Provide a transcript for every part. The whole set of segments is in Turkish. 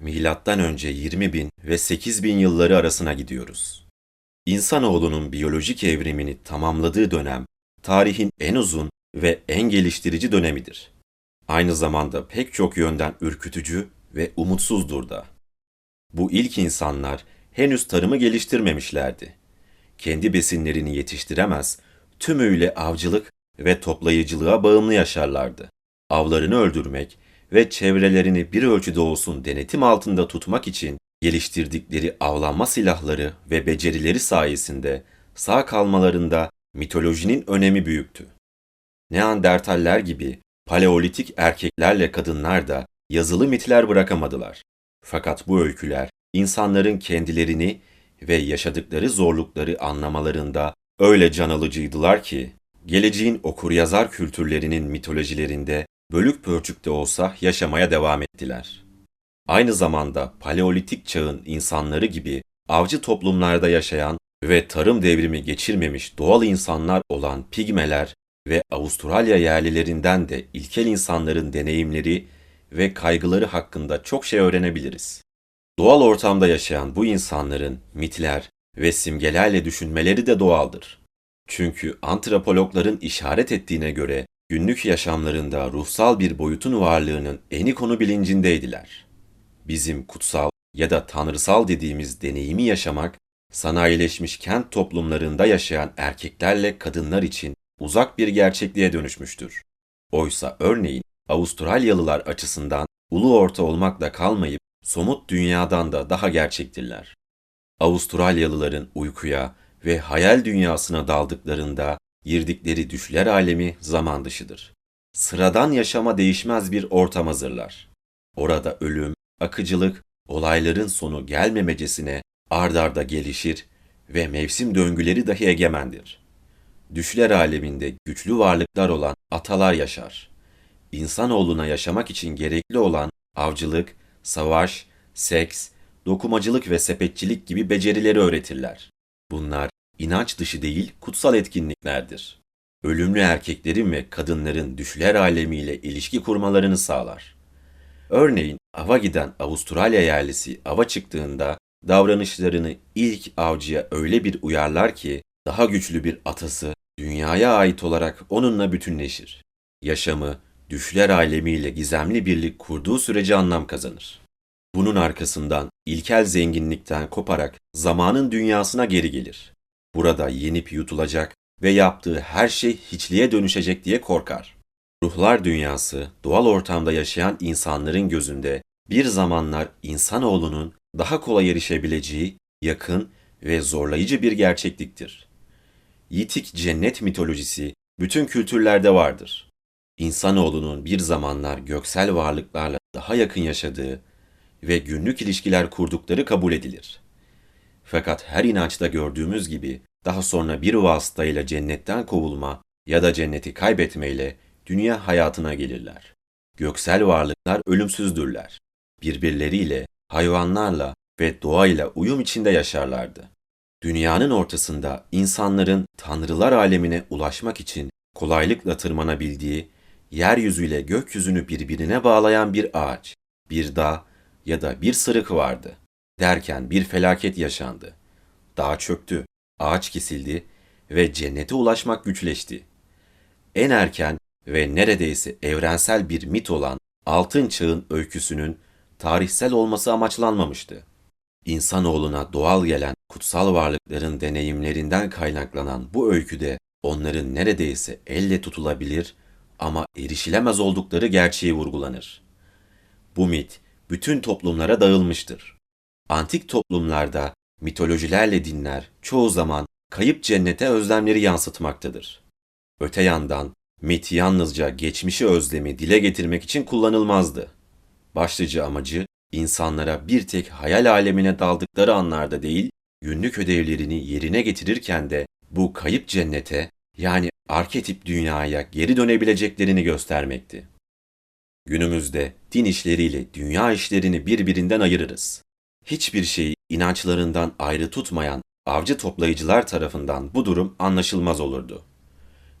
milattan önce 20 bin ve 8 bin yılları arasına gidiyoruz. İnsanoğlunun biyolojik evrimini tamamladığı dönem, tarihin en uzun ve en geliştirici dönemidir. Aynı zamanda pek çok yönden ürkütücü ve umutsuzdur da. Bu ilk insanlar henüz tarımı geliştirmemişlerdi. Kendi besinlerini yetiştiremez, tümüyle avcılık ve toplayıcılığa bağımlı yaşarlardı. Avlarını öldürmek ve çevrelerini bir ölçüde olsun denetim altında tutmak için geliştirdikleri avlanma silahları ve becerileri sayesinde sağ kalmalarında mitolojinin önemi büyüktü. Neandertaller gibi paleolitik erkeklerle kadınlar da yazılı mitler bırakamadılar. Fakat bu öyküler insanların kendilerini ve yaşadıkları zorlukları anlamalarında öyle can alıcıydılar ki geleceğin okur-yazar kültürlerinin mitolojilerinde bölük pörçükte olsa yaşamaya devam ettiler. Aynı zamanda paleolitik çağın insanları gibi avcı toplumlarda yaşayan ve tarım devrimi geçirmemiş doğal insanlar olan pigmeler ve Avustralya yerlilerinden de ilkel insanların deneyimleri ve kaygıları hakkında çok şey öğrenebiliriz. Doğal ortamda yaşayan bu insanların mitler ve simgelerle düşünmeleri de doğaldır. Çünkü antropologların işaret ettiğine göre günlük yaşamlarında ruhsal bir boyutun varlığının eni konu bilincindeydiler. Bizim kutsal ya da tanrısal dediğimiz deneyimi yaşamak, sanayileşmiş kent toplumlarında yaşayan erkeklerle kadınlar için uzak bir gerçekliğe dönüşmüştür. Oysa örneğin Avustralyalılar açısından ulu orta olmakla kalmayıp somut dünyadan da daha gerçektirler. Avustralyalıların uykuya ve hayal dünyasına daldıklarında girdikleri düşler alemi zaman dışıdır. Sıradan yaşama değişmez bir ortam hazırlar. Orada ölüm, akıcılık, olayların sonu gelmemecesine ardarda gelişir ve mevsim döngüleri dahi egemendir. Düşler aleminde güçlü varlıklar olan atalar yaşar. İnsanoğluna yaşamak için gerekli olan avcılık, savaş, seks, dokumacılık ve sepetçilik gibi becerileri öğretirler. Bunlar inanç dışı değil kutsal etkinliklerdir. Ölümlü erkeklerin ve kadınların düşler alemiyle ilişki kurmalarını sağlar. Örneğin ava giden Avustralya yerlisi ava çıktığında davranışlarını ilk avcıya öyle bir uyarlar ki daha güçlü bir atası dünyaya ait olarak onunla bütünleşir. Yaşamı düşler alemiyle gizemli birlik kurduğu sürece anlam kazanır. Bunun arkasından ilkel zenginlikten koparak zamanın dünyasına geri gelir. Burada yenip yutulacak ve yaptığı her şey hiçliğe dönüşecek diye korkar. Ruhlar dünyası, doğal ortamda yaşayan insanların gözünde bir zamanlar insanoğlunun daha kolay erişebileceği yakın ve zorlayıcı bir gerçekliktir. Yitik cennet mitolojisi bütün kültürlerde vardır. İnsanoğlunun bir zamanlar göksel varlıklarla daha yakın yaşadığı ve günlük ilişkiler kurdukları kabul edilir. Fakat her inançta gördüğümüz gibi daha sonra bir vasıtayla cennetten kovulma ya da cenneti kaybetmeyle dünya hayatına gelirler. Göksel varlıklar ölümsüzdürler. Birbirleriyle, hayvanlarla ve doğayla uyum içinde yaşarlardı. Dünyanın ortasında insanların tanrılar alemine ulaşmak için kolaylıkla tırmanabildiği, yeryüzüyle gökyüzünü birbirine bağlayan bir ağaç, bir dağ ya da bir sırık vardı. Derken bir felaket yaşandı. Dağ çöktü, ağaç kesildi ve cennete ulaşmak güçleşti. En erken ve neredeyse evrensel bir mit olan Altın Çağ'ın öyküsünün tarihsel olması amaçlanmamıştı. İnsanoğluna doğal gelen kutsal varlıkların deneyimlerinden kaynaklanan bu öyküde onların neredeyse elle tutulabilir ama erişilemez oldukları gerçeği vurgulanır. Bu mit bütün toplumlara dağılmıştır. Antik toplumlarda mitolojilerle dinler çoğu zaman kayıp cennete özlemleri yansıtmaktadır. Öte yandan mit yalnızca geçmişi özlemi dile getirmek için kullanılmazdı. Başlıca amacı insanlara bir tek hayal alemine daldıkları anlarda değil, günlük ödevlerini yerine getirirken de bu kayıp cennete yani arketip dünyaya geri dönebileceklerini göstermekti. Günümüzde din işleriyle dünya işlerini birbirinden ayırırız. Hiçbir şeyi inançlarından ayrı tutmayan avcı toplayıcılar tarafından bu durum anlaşılmaz olurdu.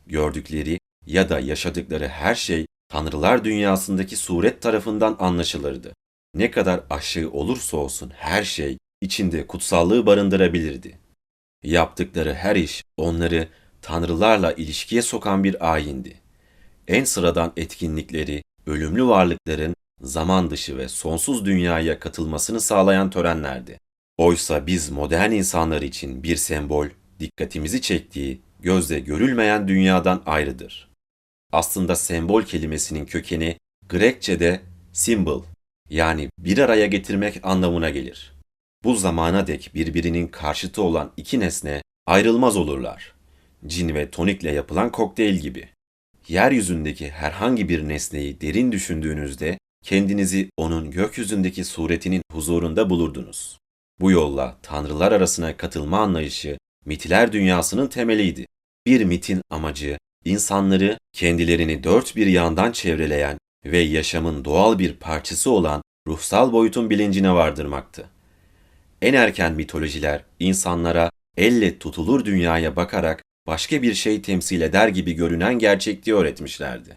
Gördükleri ya da yaşadıkları her şey tanrılar dünyasındaki suret tarafından anlaşılırdı. ne kadar aşığı olursa olsun her şey içinde kutsallığı barındırabilirdi. Yaptıkları her iş onları tanrılarla ilişkiye sokan bir ayindi. En sıradan etkinlikleri, ölümlü varlıkların zaman dışı ve sonsuz dünyaya katılmasını sağlayan törenlerdi. Oysa biz modern insanlar için bir sembol, dikkatimizi çektiği, gözle görülmeyen dünyadan ayrıdır. Aslında sembol kelimesinin kökeni Grekçe'de symbol yani bir araya getirmek anlamına gelir. Bu zamana dek birbirinin karşıtı olan iki nesne ayrılmaz olurlar. Cin ve tonikle yapılan kokteyl gibi. Yeryüzündeki herhangi bir nesneyi derin düşündüğünüzde kendinizi onun gökyüzündeki suretinin huzurunda bulurdunuz. Bu yolla tanrılar arasına katılma anlayışı mitler dünyasının temeliydi. Bir mitin amacı insanları kendilerini dört bir yandan çevreleyen ve yaşamın doğal bir parçası olan ruhsal boyutun bilincine vardırmaktı. En erken mitolojiler insanlara elle tutulur dünyaya bakarak başka bir şey temsil eder gibi görünen gerçekliği öğretmişlerdi.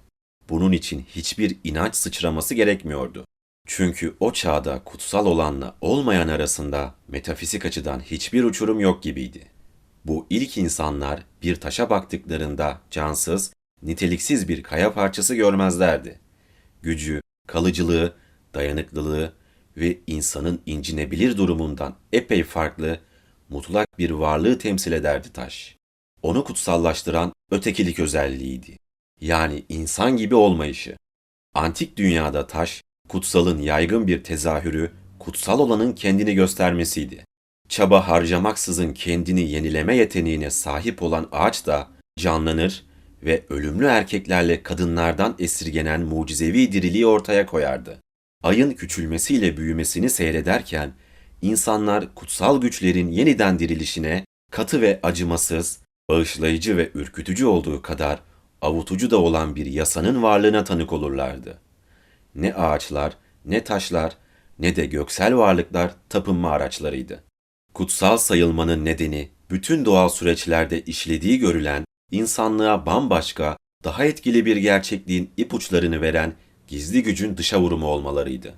Bunun için hiçbir inanç sıçraması gerekmiyordu. Çünkü o çağda kutsal olanla olmayan arasında metafizik açıdan hiçbir uçurum yok gibiydi. Bu ilk insanlar bir taşa baktıklarında cansız, niteliksiz bir kaya parçası görmezlerdi. Gücü, kalıcılığı, dayanıklılığı ve insanın incinebilir durumundan epey farklı, mutlak bir varlığı temsil ederdi taş. Onu kutsallaştıran ötekilik özelliğiydi. Yani insan gibi olmayışı. Antik dünyada taş, kutsalın yaygın bir tezahürü, kutsal olanın kendini göstermesiydi. Çaba harcamaksızın kendini yenileme yeteneğine sahip olan ağaç da canlanır ve ölümlü erkeklerle kadınlardan esirgenen mucizevi diriliği ortaya koyardı. Ayın küçülmesiyle büyümesini seyrederken insanlar kutsal güçlerin yeniden dirilişine katı ve acımasız, bağışlayıcı ve ürkütücü olduğu kadar avutucu da olan bir yasanın varlığına tanık olurlardı. Ne ağaçlar, ne taşlar, ne de göksel varlıklar tapınma araçlarıydı. Kutsal sayılmanın nedeni bütün doğal süreçlerde işlediği görülen insanlığa bambaşka, daha etkili bir gerçekliğin ipuçlarını veren gizli gücün dışa vurumu olmalarıydı.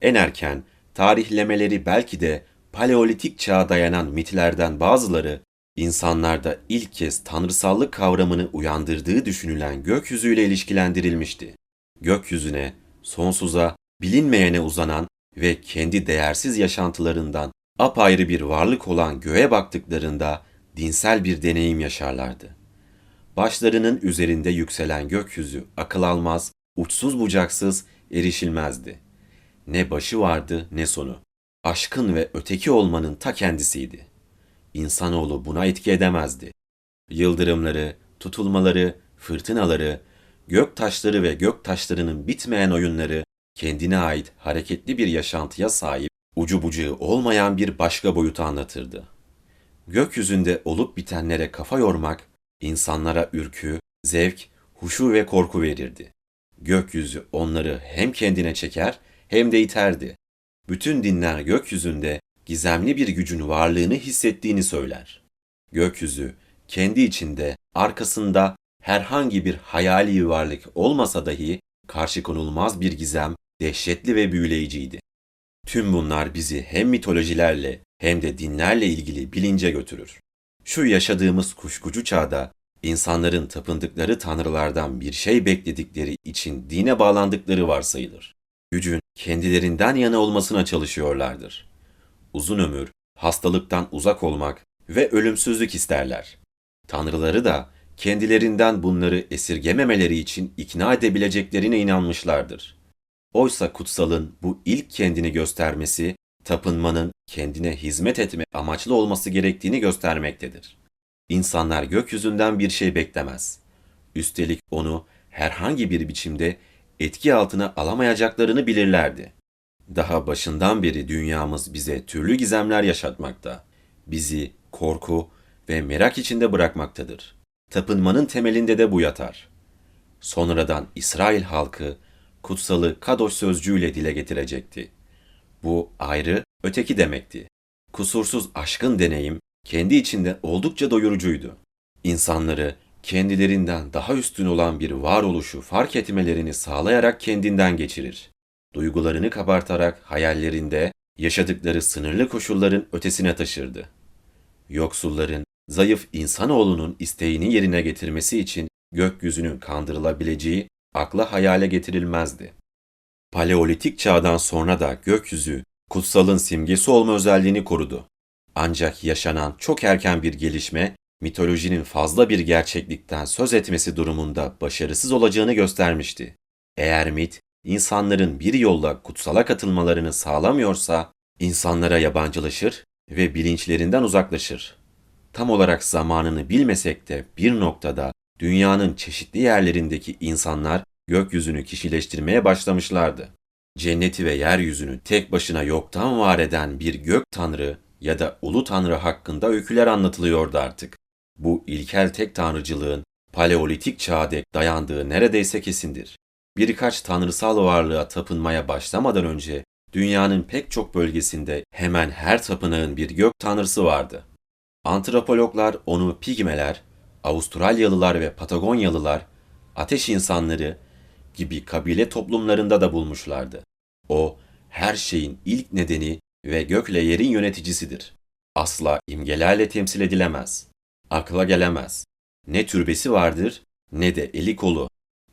En erken, tarihlemeleri belki de paleolitik çağa dayanan mitlerden bazıları, insanlarda ilk kez tanrısallık kavramını uyandırdığı düşünülen gökyüzüyle ilişkilendirilmişti. Gökyüzüne, sonsuza, bilinmeyene uzanan ve kendi değersiz yaşantılarından apayrı bir varlık olan göğe baktıklarında dinsel bir deneyim yaşarlardı. Başlarının üzerinde yükselen gökyüzü akıl almaz, uçsuz bucaksız, erişilmezdi. Ne başı vardı ne sonu. Aşkın ve öteki olmanın ta kendisiydi. İnsanoğlu buna etki edemezdi. Yıldırımları, tutulmaları, fırtınaları, gök taşları ve gök taşlarının bitmeyen oyunları kendine ait hareketli bir yaşantıya sahip, ucu bucağı olmayan bir başka boyutu anlatırdı. Gökyüzünde olup bitenlere kafa yormak, insanlara ürkü, zevk, huşu ve korku verirdi. Gökyüzü onları hem kendine çeker hem de iterdi. Bütün dinler gökyüzünde gizemli bir gücün varlığını hissettiğini söyler. Gökyüzü kendi içinde, arkasında herhangi bir hayali varlık olmasa dahi karşı konulmaz bir gizem, dehşetli ve büyüleyiciydi. Tüm bunlar bizi hem mitolojilerle hem de dinlerle ilgili bilince götürür. Şu yaşadığımız kuşkucu çağda insanların tapındıkları tanrılardan bir şey bekledikleri için dine bağlandıkları varsayılır. Gücün kendilerinden yana olmasına çalışıyorlardır. Uzun ömür, hastalıktan uzak olmak ve ölümsüzlük isterler. Tanrıları da kendilerinden bunları esirgememeleri için ikna edebileceklerine inanmışlardır. Oysa kutsalın bu ilk kendini göstermesi, tapınmanın kendine hizmet etme amaçlı olması gerektiğini göstermektedir. İnsanlar gökyüzünden bir şey beklemez. Üstelik onu herhangi bir biçimde etki altına alamayacaklarını bilirlerdi. Daha başından beri dünyamız bize türlü gizemler yaşatmakta. Bizi korku ve merak içinde bırakmaktadır. Tapınmanın temelinde de bu yatar. Sonradan İsrail halkı kutsalı Kadoş sözcüğüyle dile getirecekti. Bu ayrı, öteki demekti. Kusursuz aşkın deneyim kendi içinde oldukça doyurucuydu. İnsanları kendilerinden daha üstün olan bir varoluşu fark etmelerini sağlayarak kendinden geçirir. Duygularını kabartarak hayallerinde yaşadıkları sınırlı koşulların ötesine taşırdı. Yoksulların, zayıf insanoğlunun isteğini yerine getirmesi için gökyüzünün kandırılabileceği akla hayale getirilmezdi. Paleolitik çağdan sonra da gökyüzü kutsalın simgesi olma özelliğini korudu. Ancak yaşanan çok erken bir gelişme mitolojinin fazla bir gerçeklikten söz etmesi durumunda başarısız olacağını göstermişti. Eğer mit insanların bir yolla kutsala katılmalarını sağlamıyorsa insanlara yabancılaşır ve bilinçlerinden uzaklaşır. Tam olarak zamanını bilmesek de bir noktada dünyanın çeşitli yerlerindeki insanlar gökyüzünü kişileştirmeye başlamışlardı. Cenneti ve yeryüzünü tek başına yoktan var eden bir gök tanrı ya da ulu tanrı hakkında öyküler anlatılıyordu artık. Bu ilkel tek tanrıcılığın paleolitik çağa dek dayandığı neredeyse kesindir. Birkaç tanrısal varlığa tapınmaya başlamadan önce dünyanın pek çok bölgesinde hemen her tapınağın bir gök tanrısı vardı. Antropologlar onu pigmeler, Avustralyalılar ve Patagonyalılar, ateş insanları gibi kabile toplumlarında da bulmuşlardı. O, her şeyin ilk nedeni ve gökle yerin yöneticisidir. Asla imgelerle temsil edilemez. Akla gelemez. Ne türbesi vardır ne de eli kolu.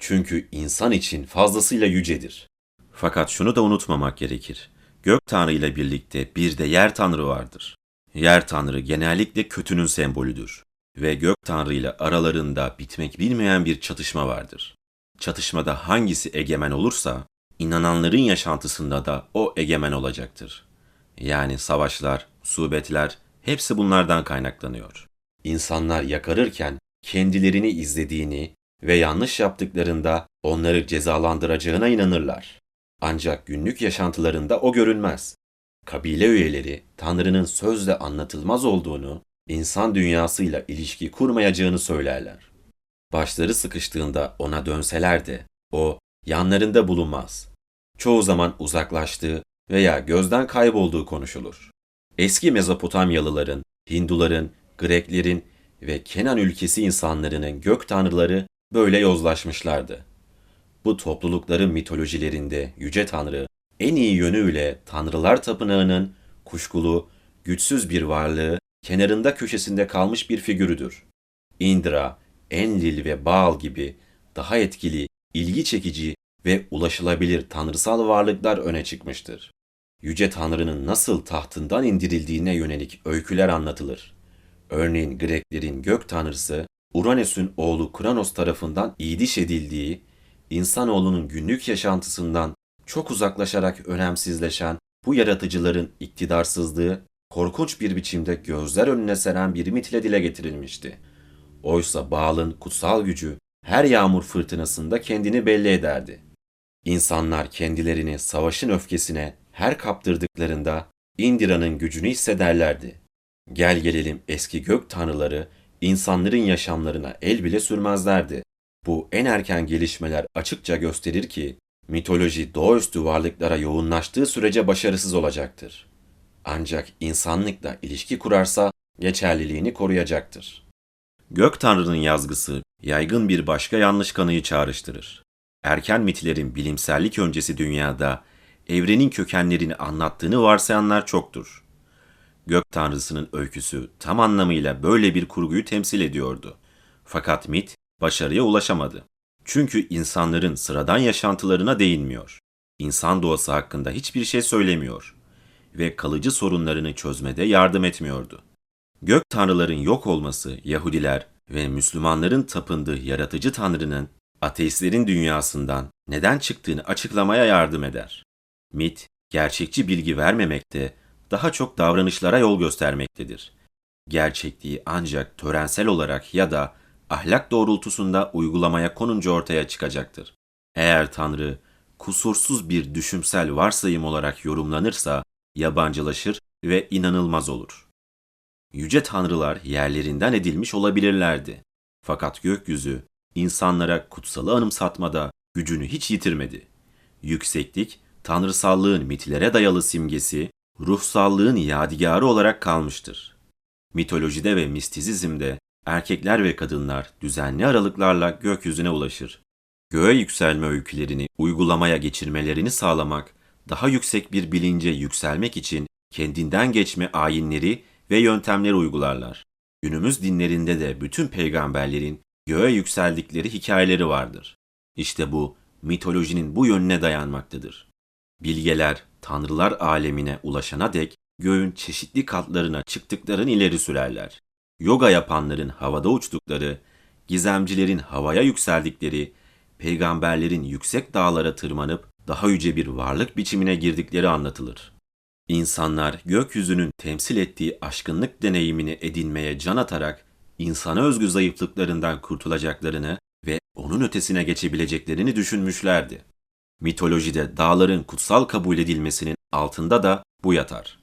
Çünkü insan için fazlasıyla yücedir. Fakat şunu da unutmamak gerekir. Gök Tanrı ile birlikte bir de yer Tanrı vardır. Yer Tanrı genellikle kötünün sembolüdür ve Gök Tanrı ile aralarında bitmek bilmeyen bir çatışma vardır. Çatışmada hangisi egemen olursa inananların yaşantısında da o egemen olacaktır. Yani savaşlar, subetler hepsi bunlardan kaynaklanıyor. İnsanlar yakarırken kendilerini izlediğini ve yanlış yaptıklarında onları cezalandıracağına inanırlar. Ancak günlük yaşantılarında o görünmez. Kabile üyeleri Tanrı'nın sözle anlatılmaz olduğunu, insan dünyasıyla ilişki kurmayacağını söylerler. Başları sıkıştığında ona dönseler de o yanlarında bulunmaz. Çoğu zaman uzaklaştığı veya gözden kaybolduğu konuşulur. Eski Mezopotamyalıların, Hinduların, Greklerin ve Kenan ülkesi insanlarının gök tanrıları böyle yozlaşmışlardı. Bu toplulukların mitolojilerinde yüce tanrı en iyi yönüyle tanrılar tapınağının kuşkulu, güçsüz bir varlığı, kenarında köşesinde kalmış bir figürüdür. Indra, Enlil ve Baal gibi daha etkili, ilgi çekici ve ulaşılabilir tanrısal varlıklar öne çıkmıştır. Yüce Tanrı'nın nasıl tahtından indirildiğine yönelik öyküler anlatılır. Örneğin Greklerin gök tanrısı Uranüs'ün oğlu Kronos tarafından idiş edildiği, insanoğlunun günlük yaşantısından çok uzaklaşarak önemsizleşen bu yaratıcıların iktidarsızlığı korkunç bir biçimde gözler önüne seren bir mitle dile getirilmişti. Oysa Baal'ın kutsal gücü her yağmur fırtınasında kendini belli ederdi. İnsanlar kendilerini savaşın öfkesine her kaptırdıklarında Indira'nın gücünü hissederlerdi. Gel gelelim eski gök tanrıları insanların yaşamlarına el bile sürmezlerdi. Bu en erken gelişmeler açıkça gösterir ki mitoloji doğaüstü varlıklara yoğunlaştığı sürece başarısız olacaktır. Ancak insanlıkla ilişki kurarsa geçerliliğini koruyacaktır. Gök Tanrı'nın yazgısı yaygın bir başka yanlış kanıyı çağrıştırır. Erken mitlerin bilimsellik öncesi dünyada evrenin kökenlerini anlattığını varsayanlar çoktur. Gök Tanrısı'nın öyküsü tam anlamıyla böyle bir kurguyu temsil ediyordu. Fakat mit başarıya ulaşamadı. Çünkü insanların sıradan yaşantılarına değinmiyor. İnsan doğası hakkında hiçbir şey söylemiyor ve kalıcı sorunlarını çözmede yardım etmiyordu. Gök tanrıların yok olması Yahudiler ve Müslümanların tapındığı yaratıcı tanrının ateistlerin dünyasından neden çıktığını açıklamaya yardım eder. Mit, gerçekçi bilgi vermemekte, daha çok davranışlara yol göstermektedir. Gerçekliği ancak törensel olarak ya da ahlak doğrultusunda uygulamaya konunca ortaya çıkacaktır. Eğer Tanrı kusursuz bir düşümsel varsayım olarak yorumlanırsa yabancılaşır ve inanılmaz olur. Yüce tanrılar yerlerinden edilmiş olabilirlerdi. Fakat gökyüzü insanlara kutsalı anımsatmada gücünü hiç yitirmedi. Yükseklik, tanrısallığın mitlere dayalı simgesi, ruhsallığın yadigarı olarak kalmıştır. Mitolojide ve mistizizmde erkekler ve kadınlar düzenli aralıklarla gökyüzüne ulaşır. göğe yükselme öykülerini uygulamaya geçirmelerini sağlamak, daha yüksek bir bilince yükselmek için kendinden geçme ayinleri ve yöntemleri uygularlar. Günümüz dinlerinde de bütün peygamberlerin göğe yükseldikleri hikayeleri vardır. İşte bu mitolojinin bu yönüne dayanmaktadır. Bilgeler tanrılar alemine ulaşana dek göğün çeşitli katlarına çıktıklarını ileri sürerler. Yoga yapanların havada uçtukları, gizemcilerin havaya yükseldikleri, peygamberlerin yüksek dağlara tırmanıp daha yüce bir varlık biçimine girdikleri anlatılır. İnsanlar gökyüzünün temsil ettiği aşkınlık deneyimini edinmeye can atarak insana özgü zayıflıklarından kurtulacaklarını ve onun ötesine geçebileceklerini düşünmüşlerdi. Mitolojide dağların kutsal kabul edilmesinin altında da bu yatar.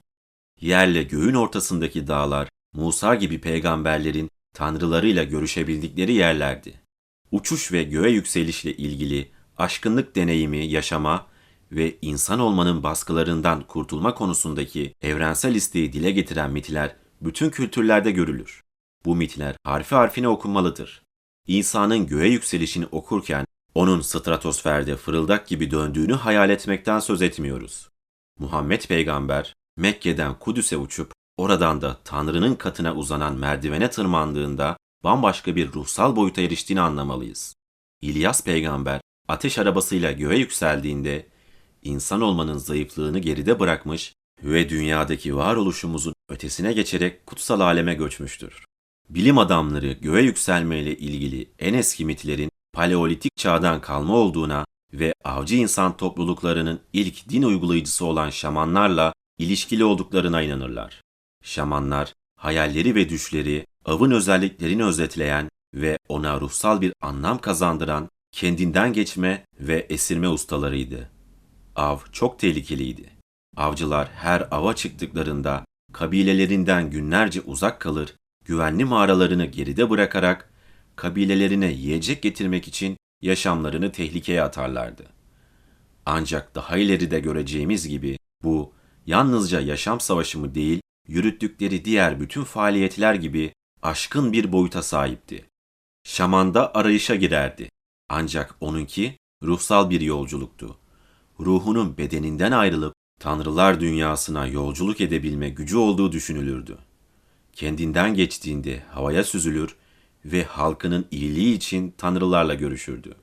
Yerle göğün ortasındaki dağlar Musa gibi peygamberlerin tanrılarıyla görüşebildikleri yerlerdi. Uçuş ve göğe yükselişle ilgili aşkınlık deneyimi yaşama ve insan olmanın baskılarından kurtulma konusundaki evrensel isteği dile getiren mitler bütün kültürlerde görülür. Bu mitler harfi harfine okunmalıdır. İsa'nın göğe yükselişini okurken onun stratosferde fırıldak gibi döndüğünü hayal etmekten söz etmiyoruz. Muhammed peygamber Mekke'den Kudüs'e uçup oradan da Tanrı'nın katına uzanan merdivene tırmandığında bambaşka bir ruhsal boyuta eriştiğini anlamalıyız. İlyas peygamber ateş arabasıyla göğe yükseldiğinde insan olmanın zayıflığını geride bırakmış ve dünyadaki varoluşumuzun ötesine geçerek kutsal aleme göçmüştür. Bilim adamları göğe yükselmeyle ilgili en eski mitlerin paleolitik çağdan kalma olduğuna ve avcı insan topluluklarının ilk din uygulayıcısı olan şamanlarla ilişkili olduklarına inanırlar. Şamanlar, hayalleri ve düşleri, avın özelliklerini özetleyen ve ona ruhsal bir anlam kazandıran kendinden geçme ve esirme ustalarıydı. Av çok tehlikeliydi. Avcılar her ava çıktıklarında kabilelerinden günlerce uzak kalır, güvenli mağaralarını geride bırakarak kabilelerine yiyecek getirmek için yaşamlarını tehlikeye atarlardı. Ancak daha ileride göreceğimiz gibi bu yalnızca yaşam savaşı mı değil, yürüttükleri diğer bütün faaliyetler gibi aşkın bir boyuta sahipti. Şaman'da arayışa girerdi. Ancak onunki ruhsal bir yolculuktu. Ruhunun bedeninden ayrılıp tanrılar dünyasına yolculuk edebilme gücü olduğu düşünülürdü. Kendinden geçtiğinde havaya süzülür ve halkının iyiliği için tanrılarla görüşürdü.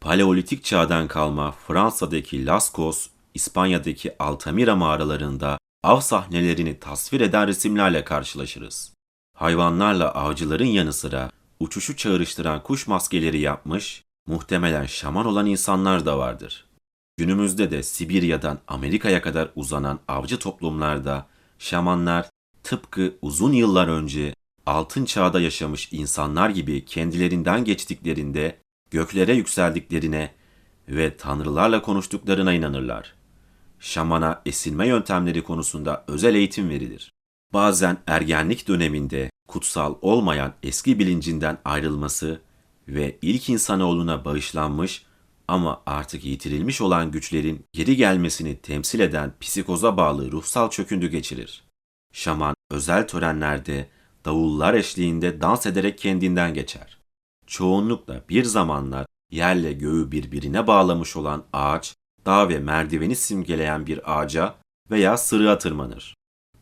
Paleolitik çağdan kalma Fransa'daki Lascaux, İspanya'daki Altamira mağaralarında av sahnelerini tasvir eden resimlerle karşılaşırız. Hayvanlarla avcıların yanı sıra uçuşu çağrıştıran kuş maskeleri yapmış, muhtemelen şaman olan insanlar da vardır. Günümüzde de Sibirya'dan Amerika'ya kadar uzanan avcı toplumlarda şamanlar tıpkı uzun yıllar önce altın çağda yaşamış insanlar gibi kendilerinden geçtiklerinde göklere yükseldiklerine ve tanrılarla konuştuklarına inanırlar. Şamana esinme yöntemleri konusunda özel eğitim verilir. Bazen ergenlik döneminde kutsal olmayan eski bilincinden ayrılması ve ilk insanoğluna bağışlanmış ama artık yitirilmiş olan güçlerin geri gelmesini temsil eden psikoza bağlı ruhsal çöküntü geçirir. Şaman özel törenlerde davullar eşliğinde dans ederek kendinden geçer. Çoğunlukla bir zamanlar yerle göğü birbirine bağlamış olan ağaç, dağ ve merdiveni simgeleyen bir ağaca veya sırığa tırmanır.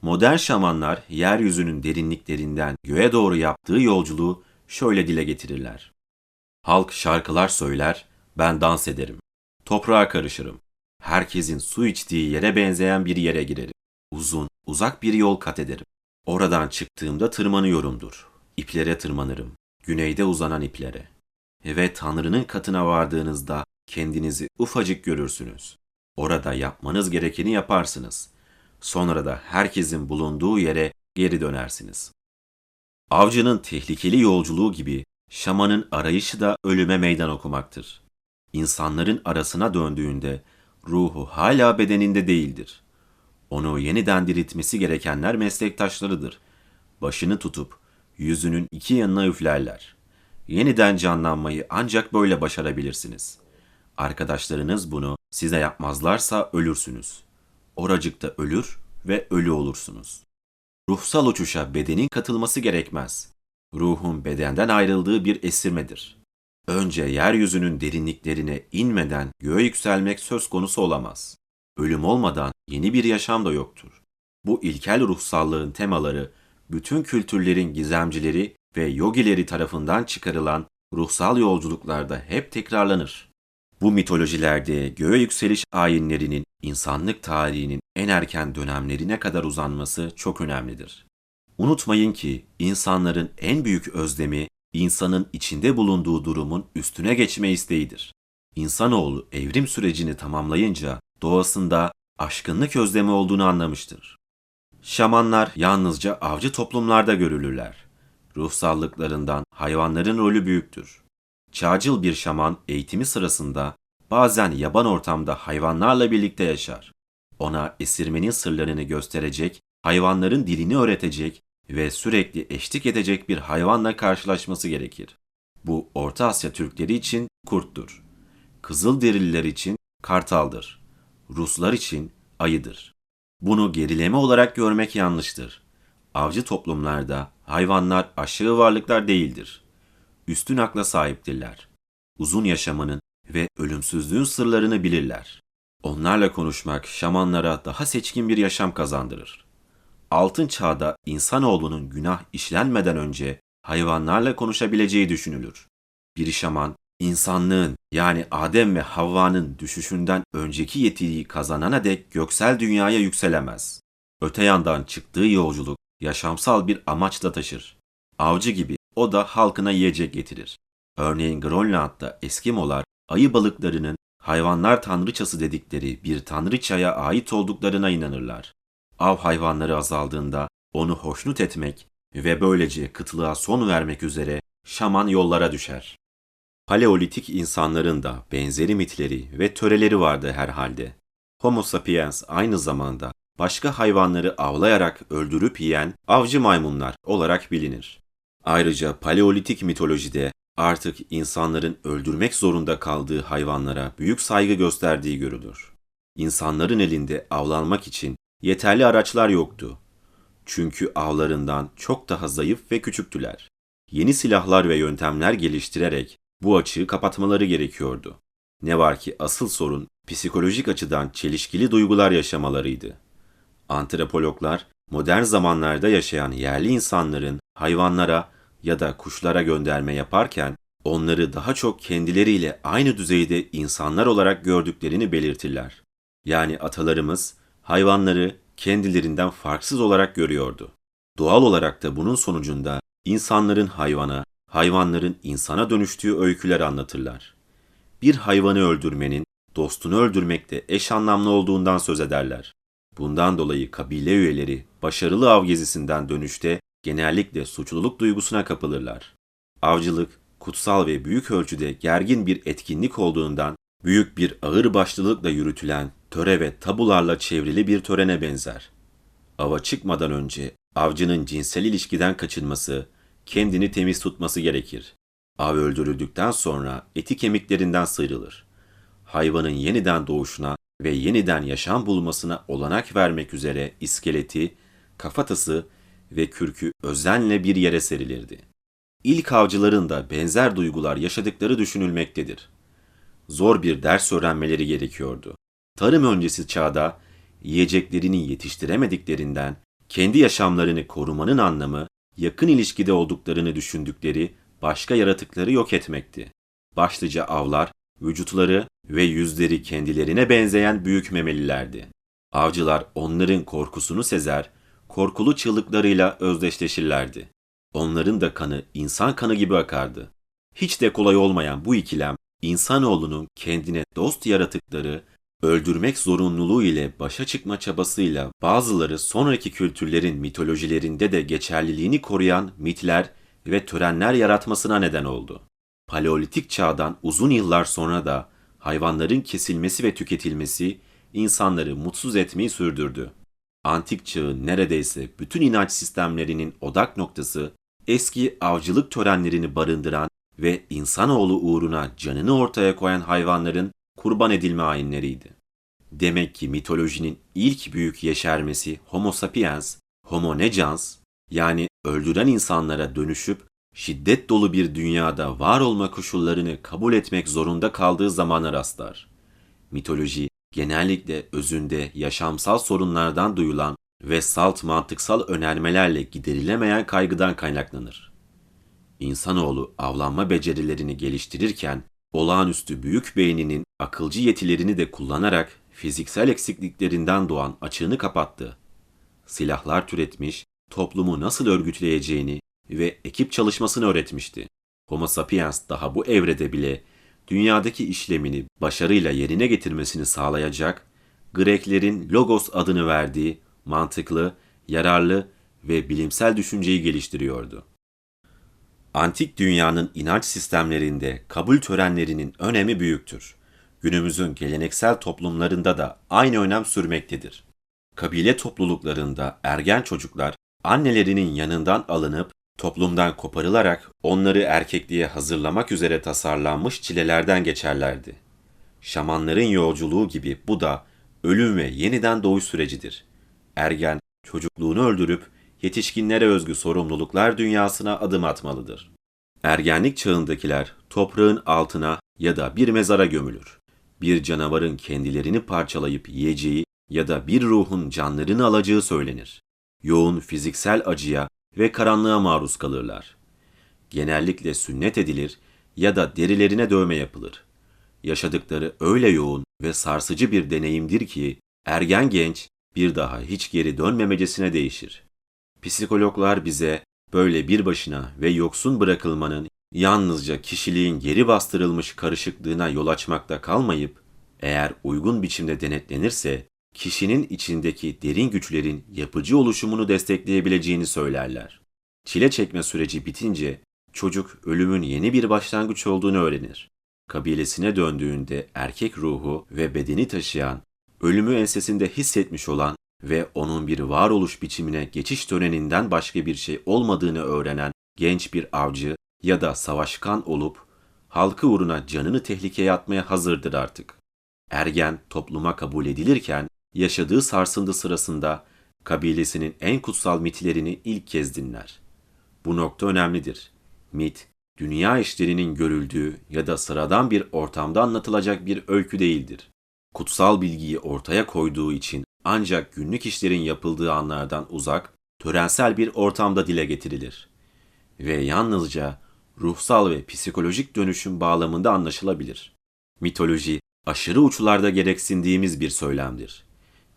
Modern şamanlar yeryüzünün derinliklerinden göğe doğru yaptığı yolculuğu şöyle dile getirirler. Halk şarkılar söyler, ben dans ederim. Toprağa karışırım. Herkesin su içtiği yere benzeyen bir yere girerim. Uzun, uzak bir yol kat ederim. Oradan çıktığımda tırmanıyorumdur. İplere tırmanırım. Güneyde uzanan iplere. Ve Tanrı'nın katına vardığınızda kendinizi ufacık görürsünüz. Orada yapmanız gerekeni yaparsınız. Sonra da herkesin bulunduğu yere geri dönersiniz. Avcının tehlikeli yolculuğu gibi şamanın arayışı da ölüme meydan okumaktır. İnsanların arasına döndüğünde ruhu hala bedeninde değildir. Onu yeniden diriltmesi gerekenler meslektaşlarıdır. Başını tutup yüzünün iki yanına üflerler. Yeniden canlanmayı ancak böyle başarabilirsiniz. Arkadaşlarınız bunu size yapmazlarsa ölürsünüz. Oracıkta ölür ve ölü olursunuz. Ruhsal uçuşa bedenin katılması gerekmez. Ruhun bedenden ayrıldığı bir esirmedir. Önce yeryüzünün derinliklerine inmeden göğe yükselmek söz konusu olamaz. Ölüm olmadan yeni bir yaşam da yoktur. Bu ilkel ruhsallığın temaları bütün kültürlerin gizemcileri ve yogileri tarafından çıkarılan ruhsal yolculuklarda hep tekrarlanır. Bu mitolojilerde göğe yükseliş ayinlerinin insanlık tarihinin en erken dönemlerine kadar uzanması çok önemlidir. Unutmayın ki insanların en büyük özlemi insanın içinde bulunduğu durumun üstüne geçme isteğidir. İnsanoğlu evrim sürecini tamamlayınca doğasında aşkınlık özlemi olduğunu anlamıştır. Şamanlar yalnızca avcı toplumlarda görülürler. Ruhsallıklarından hayvanların rolü büyüktür. Çağcıl bir şaman eğitimi sırasında bazen yaban ortamda hayvanlarla birlikte yaşar. Ona esirmenin sırlarını gösterecek, hayvanların dilini öğretecek ve sürekli eşlik edecek bir hayvanla karşılaşması gerekir. Bu Orta Asya Türkleri için kurttur. Kızılderililer için kartaldır. Ruslar için ayıdır. Bunu gerileme olarak görmek yanlıştır. Avcı toplumlarda hayvanlar aşağı varlıklar değildir. Üstün akla sahiptirler. Uzun yaşamanın ve ölümsüzlüğün sırlarını bilirler. Onlarla konuşmak şamanlara daha seçkin bir yaşam kazandırır. Altın çağda insanoğlunun günah işlenmeden önce hayvanlarla konuşabileceği düşünülür. Bir şaman, insanlığın yani Adem ve Havva'nın düşüşünden önceki yetiliği kazanana dek göksel dünyaya yükselemez. Öte yandan çıktığı yolculuk yaşamsal bir amaç da taşır. Avcı gibi o da halkına yiyecek getirir. Örneğin Grönland'da Eskimolar ayı balıklarının hayvanlar tanrıçası dedikleri bir tanrıçaya ait olduklarına inanırlar. Av hayvanları azaldığında onu hoşnut etmek ve böylece kıtlığa son vermek üzere şaman yollara düşer. Paleolitik insanların da benzeri mitleri ve töreleri vardı herhalde. Homo sapiens aynı zamanda başka hayvanları avlayarak öldürüp yiyen avcı maymunlar olarak bilinir. Ayrıca paleolitik mitolojide artık insanların öldürmek zorunda kaldığı hayvanlara büyük saygı gösterdiği görülür. İnsanların elinde avlanmak için yeterli araçlar yoktu. Çünkü avlarından çok daha zayıf ve küçüktüler. Yeni silahlar ve yöntemler geliştirerek bu açığı kapatmaları gerekiyordu. Ne var ki asıl sorun psikolojik açıdan çelişkili duygular yaşamalarıydı. Antropologlar modern zamanlarda yaşayan yerli insanların hayvanlara ya da kuşlara gönderme yaparken onları daha çok kendileriyle aynı düzeyde insanlar olarak gördüklerini belirtirler. Yani atalarımız hayvanları kendilerinden farksız olarak görüyordu. Doğal olarak da bunun sonucunda insanların hayvana, hayvanların insana dönüştüğü öyküler anlatırlar. Bir hayvanı öldürmenin dostunu öldürmekte eş anlamlı olduğundan söz ederler. Bundan dolayı kabile üyeleri başarılı av gezisinden dönüşte genellikle suçluluk duygusuna kapılırlar. Avcılık, kutsal ve büyük ölçüde gergin bir etkinlik olduğundan büyük bir ağır başlılıkla yürütülen töre ve tabularla çevrili bir törene benzer. Ava çıkmadan önce avcının cinsel ilişkiden kaçınması, kendini temiz tutması gerekir. Av öldürüldükten sonra eti kemiklerinden sıyrılır. Hayvanın yeniden doğuşuna ve yeniden yaşam bulmasına olanak vermek üzere iskeleti, kafatası ve kürkü özenle bir yere serilirdi. İlk avcıların da benzer duygular yaşadıkları düşünülmektedir. Zor bir ders öğrenmeleri gerekiyordu. Tarım öncesi çağda yiyeceklerini yetiştiremediklerinden kendi yaşamlarını korumanın anlamı yakın ilişkide olduklarını düşündükleri başka yaratıkları yok etmekti. Başlıca avlar vücutları ve yüzleri kendilerine benzeyen büyük memelilerdi. Avcılar onların korkusunu sezer, korkulu çığlıklarıyla özdeşleşirlerdi. Onların da kanı insan kanı gibi akardı. Hiç de kolay olmayan bu ikilem, insanoğlunun kendine dost yaratıkları öldürmek zorunluluğu ile başa çıkma çabasıyla bazıları sonraki kültürlerin mitolojilerinde de geçerliliğini koruyan mitler ve törenler yaratmasına neden oldu. Paleolitik çağdan uzun yıllar sonra da hayvanların kesilmesi ve tüketilmesi insanları mutsuz etmeyi sürdürdü. Antik çağın neredeyse bütün inanç sistemlerinin odak noktası eski avcılık törenlerini barındıran ve insanoğlu uğruna canını ortaya koyan hayvanların kurban edilme ayinleriydi. Demek ki mitolojinin ilk büyük yeşermesi Homo sapiens, Homo necans yani öldüren insanlara dönüşüp şiddet dolu bir dünyada var olma koşullarını kabul etmek zorunda kaldığı zamana rastlar. Mitoloji genellikle özünde yaşamsal sorunlardan duyulan ve salt mantıksal önermelerle giderilemeyen kaygıdan kaynaklanır. İnsanoğlu avlanma becerilerini geliştirirken olağanüstü büyük beyninin akılcı yetilerini de kullanarak fiziksel eksikliklerinden doğan açığını kapattı. Silahlar türetmiş, toplumu nasıl örgütleyeceğini ve ekip çalışmasını öğretmişti. Homo sapiens daha bu evrede bile dünyadaki işlemini başarıyla yerine getirmesini sağlayacak Greklerin logos adını verdiği mantıklı, yararlı ve bilimsel düşünceyi geliştiriyordu. Antik dünyanın inanç sistemlerinde kabul törenlerinin önemi büyüktür. Günümüzün geleneksel toplumlarında da aynı önem sürmektedir. Kabile topluluklarında ergen çocuklar annelerinin yanından alınıp toplumdan koparılarak onları erkekliğe hazırlamak üzere tasarlanmış çilelerden geçerlerdi. Şamanların yolculuğu gibi bu da ölüm ve yeniden doğuş sürecidir. Ergen çocukluğunu öldürüp yetişkinlere özgü sorumluluklar dünyasına adım atmalıdır. Ergenlik çağındakiler toprağın altına ya da bir mezara gömülür. Bir canavarın kendilerini parçalayıp yiyeceği ya da bir ruhun canlarını alacağı söylenir. Yoğun fiziksel acıya ve karanlığa maruz kalırlar. Genellikle sünnet edilir ya da derilerine dövme yapılır. Yaşadıkları öyle yoğun ve sarsıcı bir deneyimdir ki ergen genç bir daha hiç geri dönmemecesine değişir. Psikologlar bize böyle bir başına ve yoksun bırakılmanın yalnızca kişiliğin geri bastırılmış karışıklığına yol açmakta kalmayıp eğer uygun biçimde denetlenirse kişinin içindeki derin güçlerin yapıcı oluşumunu destekleyebileceğini söylerler. Çile çekme süreci bitince çocuk ölümün yeni bir başlangıç olduğunu öğrenir. Kabilesine döndüğünde erkek ruhu ve bedeni taşıyan, ölümü ensesinde hissetmiş olan ve onun bir varoluş biçimine geçiş töreninden başka bir şey olmadığını öğrenen genç bir avcı ya da savaşkan olup halkı uğruna canını tehlikeye atmaya hazırdır artık. Ergen topluma kabul edilirken yaşadığı sarsıntı sırasında kabilesinin en kutsal mitlerini ilk kez dinler. Bu nokta önemlidir. Mit, dünya işlerinin görüldüğü ya da sıradan bir ortamda anlatılacak bir öykü değildir. Kutsal bilgiyi ortaya koyduğu için ancak günlük işlerin yapıldığı anlardan uzak, törensel bir ortamda dile getirilir. Ve yalnızca ruhsal ve psikolojik dönüşüm bağlamında anlaşılabilir. Mitoloji, aşırı uçlarda gereksindiğimiz bir söylemdir.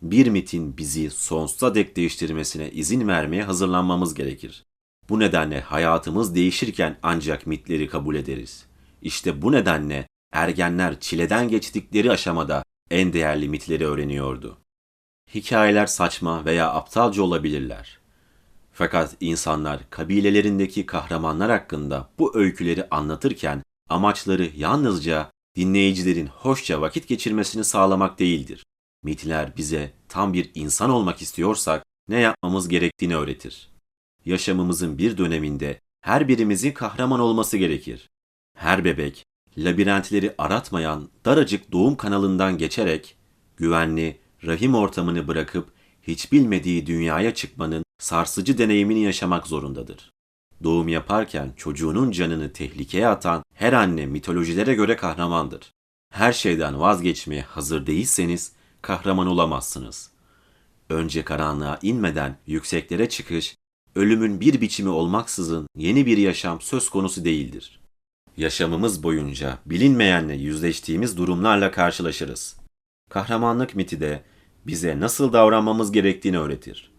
Bir mitin bizi sonsuza dek değiştirmesine izin vermeye hazırlanmamız gerekir. Bu nedenle hayatımız değişirken ancak mitleri kabul ederiz. İşte bu nedenle ergenler çileden geçtikleri aşamada en değerli mitleri öğreniyordu. Hikayeler saçma veya aptalca olabilirler. Fakat insanlar kabilelerindeki kahramanlar hakkında bu öyküleri anlatırken amaçları yalnızca dinleyicilerin hoşça vakit geçirmesini sağlamak değildir. Mitler bize tam bir insan olmak istiyorsak ne yapmamız gerektiğini öğretir. Yaşamımızın bir döneminde her birimizin kahraman olması gerekir. Her bebek labirentleri aratmayan daracık doğum kanalından geçerek güvenli, rahim ortamını bırakıp hiç bilmediği dünyaya çıkmanın sarsıcı deneyimini yaşamak zorundadır. Doğum yaparken çocuğunun canını tehlikeye atan her anne mitolojilere göre kahramandır. Her şeyden vazgeçmeye hazır değilseniz kahraman olamazsınız. Önce karanlığa inmeden yükseklere çıkış, ölümün bir biçimi olmaksızın yeni bir yaşam söz konusu değildir. Yaşamımız boyunca bilinmeyenle yüzleştiğimiz durumlarla karşılaşırız. Kahramanlık miti de bize nasıl davranmamız gerektiğini öğretir.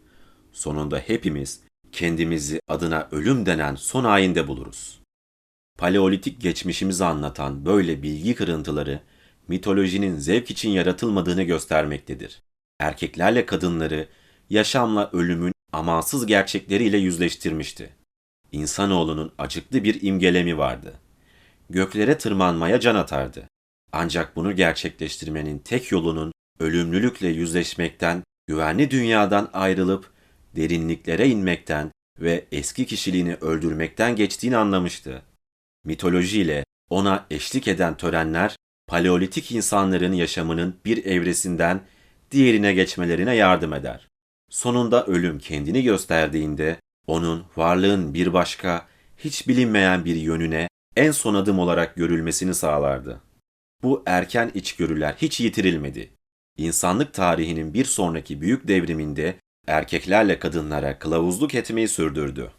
Sonunda hepimiz kendimizi adına ölüm denen son ayinde buluruz. Paleolitik geçmişimizi anlatan böyle bilgi kırıntıları mitolojinin zevk için yaratılmadığını göstermektedir. Erkeklerle kadınları yaşamla ölümün amansız gerçekleriyle yüzleştirmişti. İnsanoğlunun acıklı bir imgelemi vardı. Göklere tırmanmaya can atardı. Ancak bunu gerçekleştirmenin tek yolunun ölümlülükle yüzleşmekten, güvenli dünyadan ayrılıp derinliklere inmekten ve eski kişiliğini öldürmekten geçtiğini anlamıştı. Mitolojiyle ona eşlik eden törenler, paleolitik insanların yaşamının bir evresinden diğerine geçmelerine yardım eder. Sonunda ölüm kendini gösterdiğinde onun varlığın bir başka, hiç bilinmeyen bir yönüne en son adım olarak görülmesini sağlardı. Bu erken içgörüler hiç yitirilmedi. İnsanlık tarihinin bir sonraki büyük devriminde erkeklerle kadınlara kılavuzluk etmeyi sürdürdü.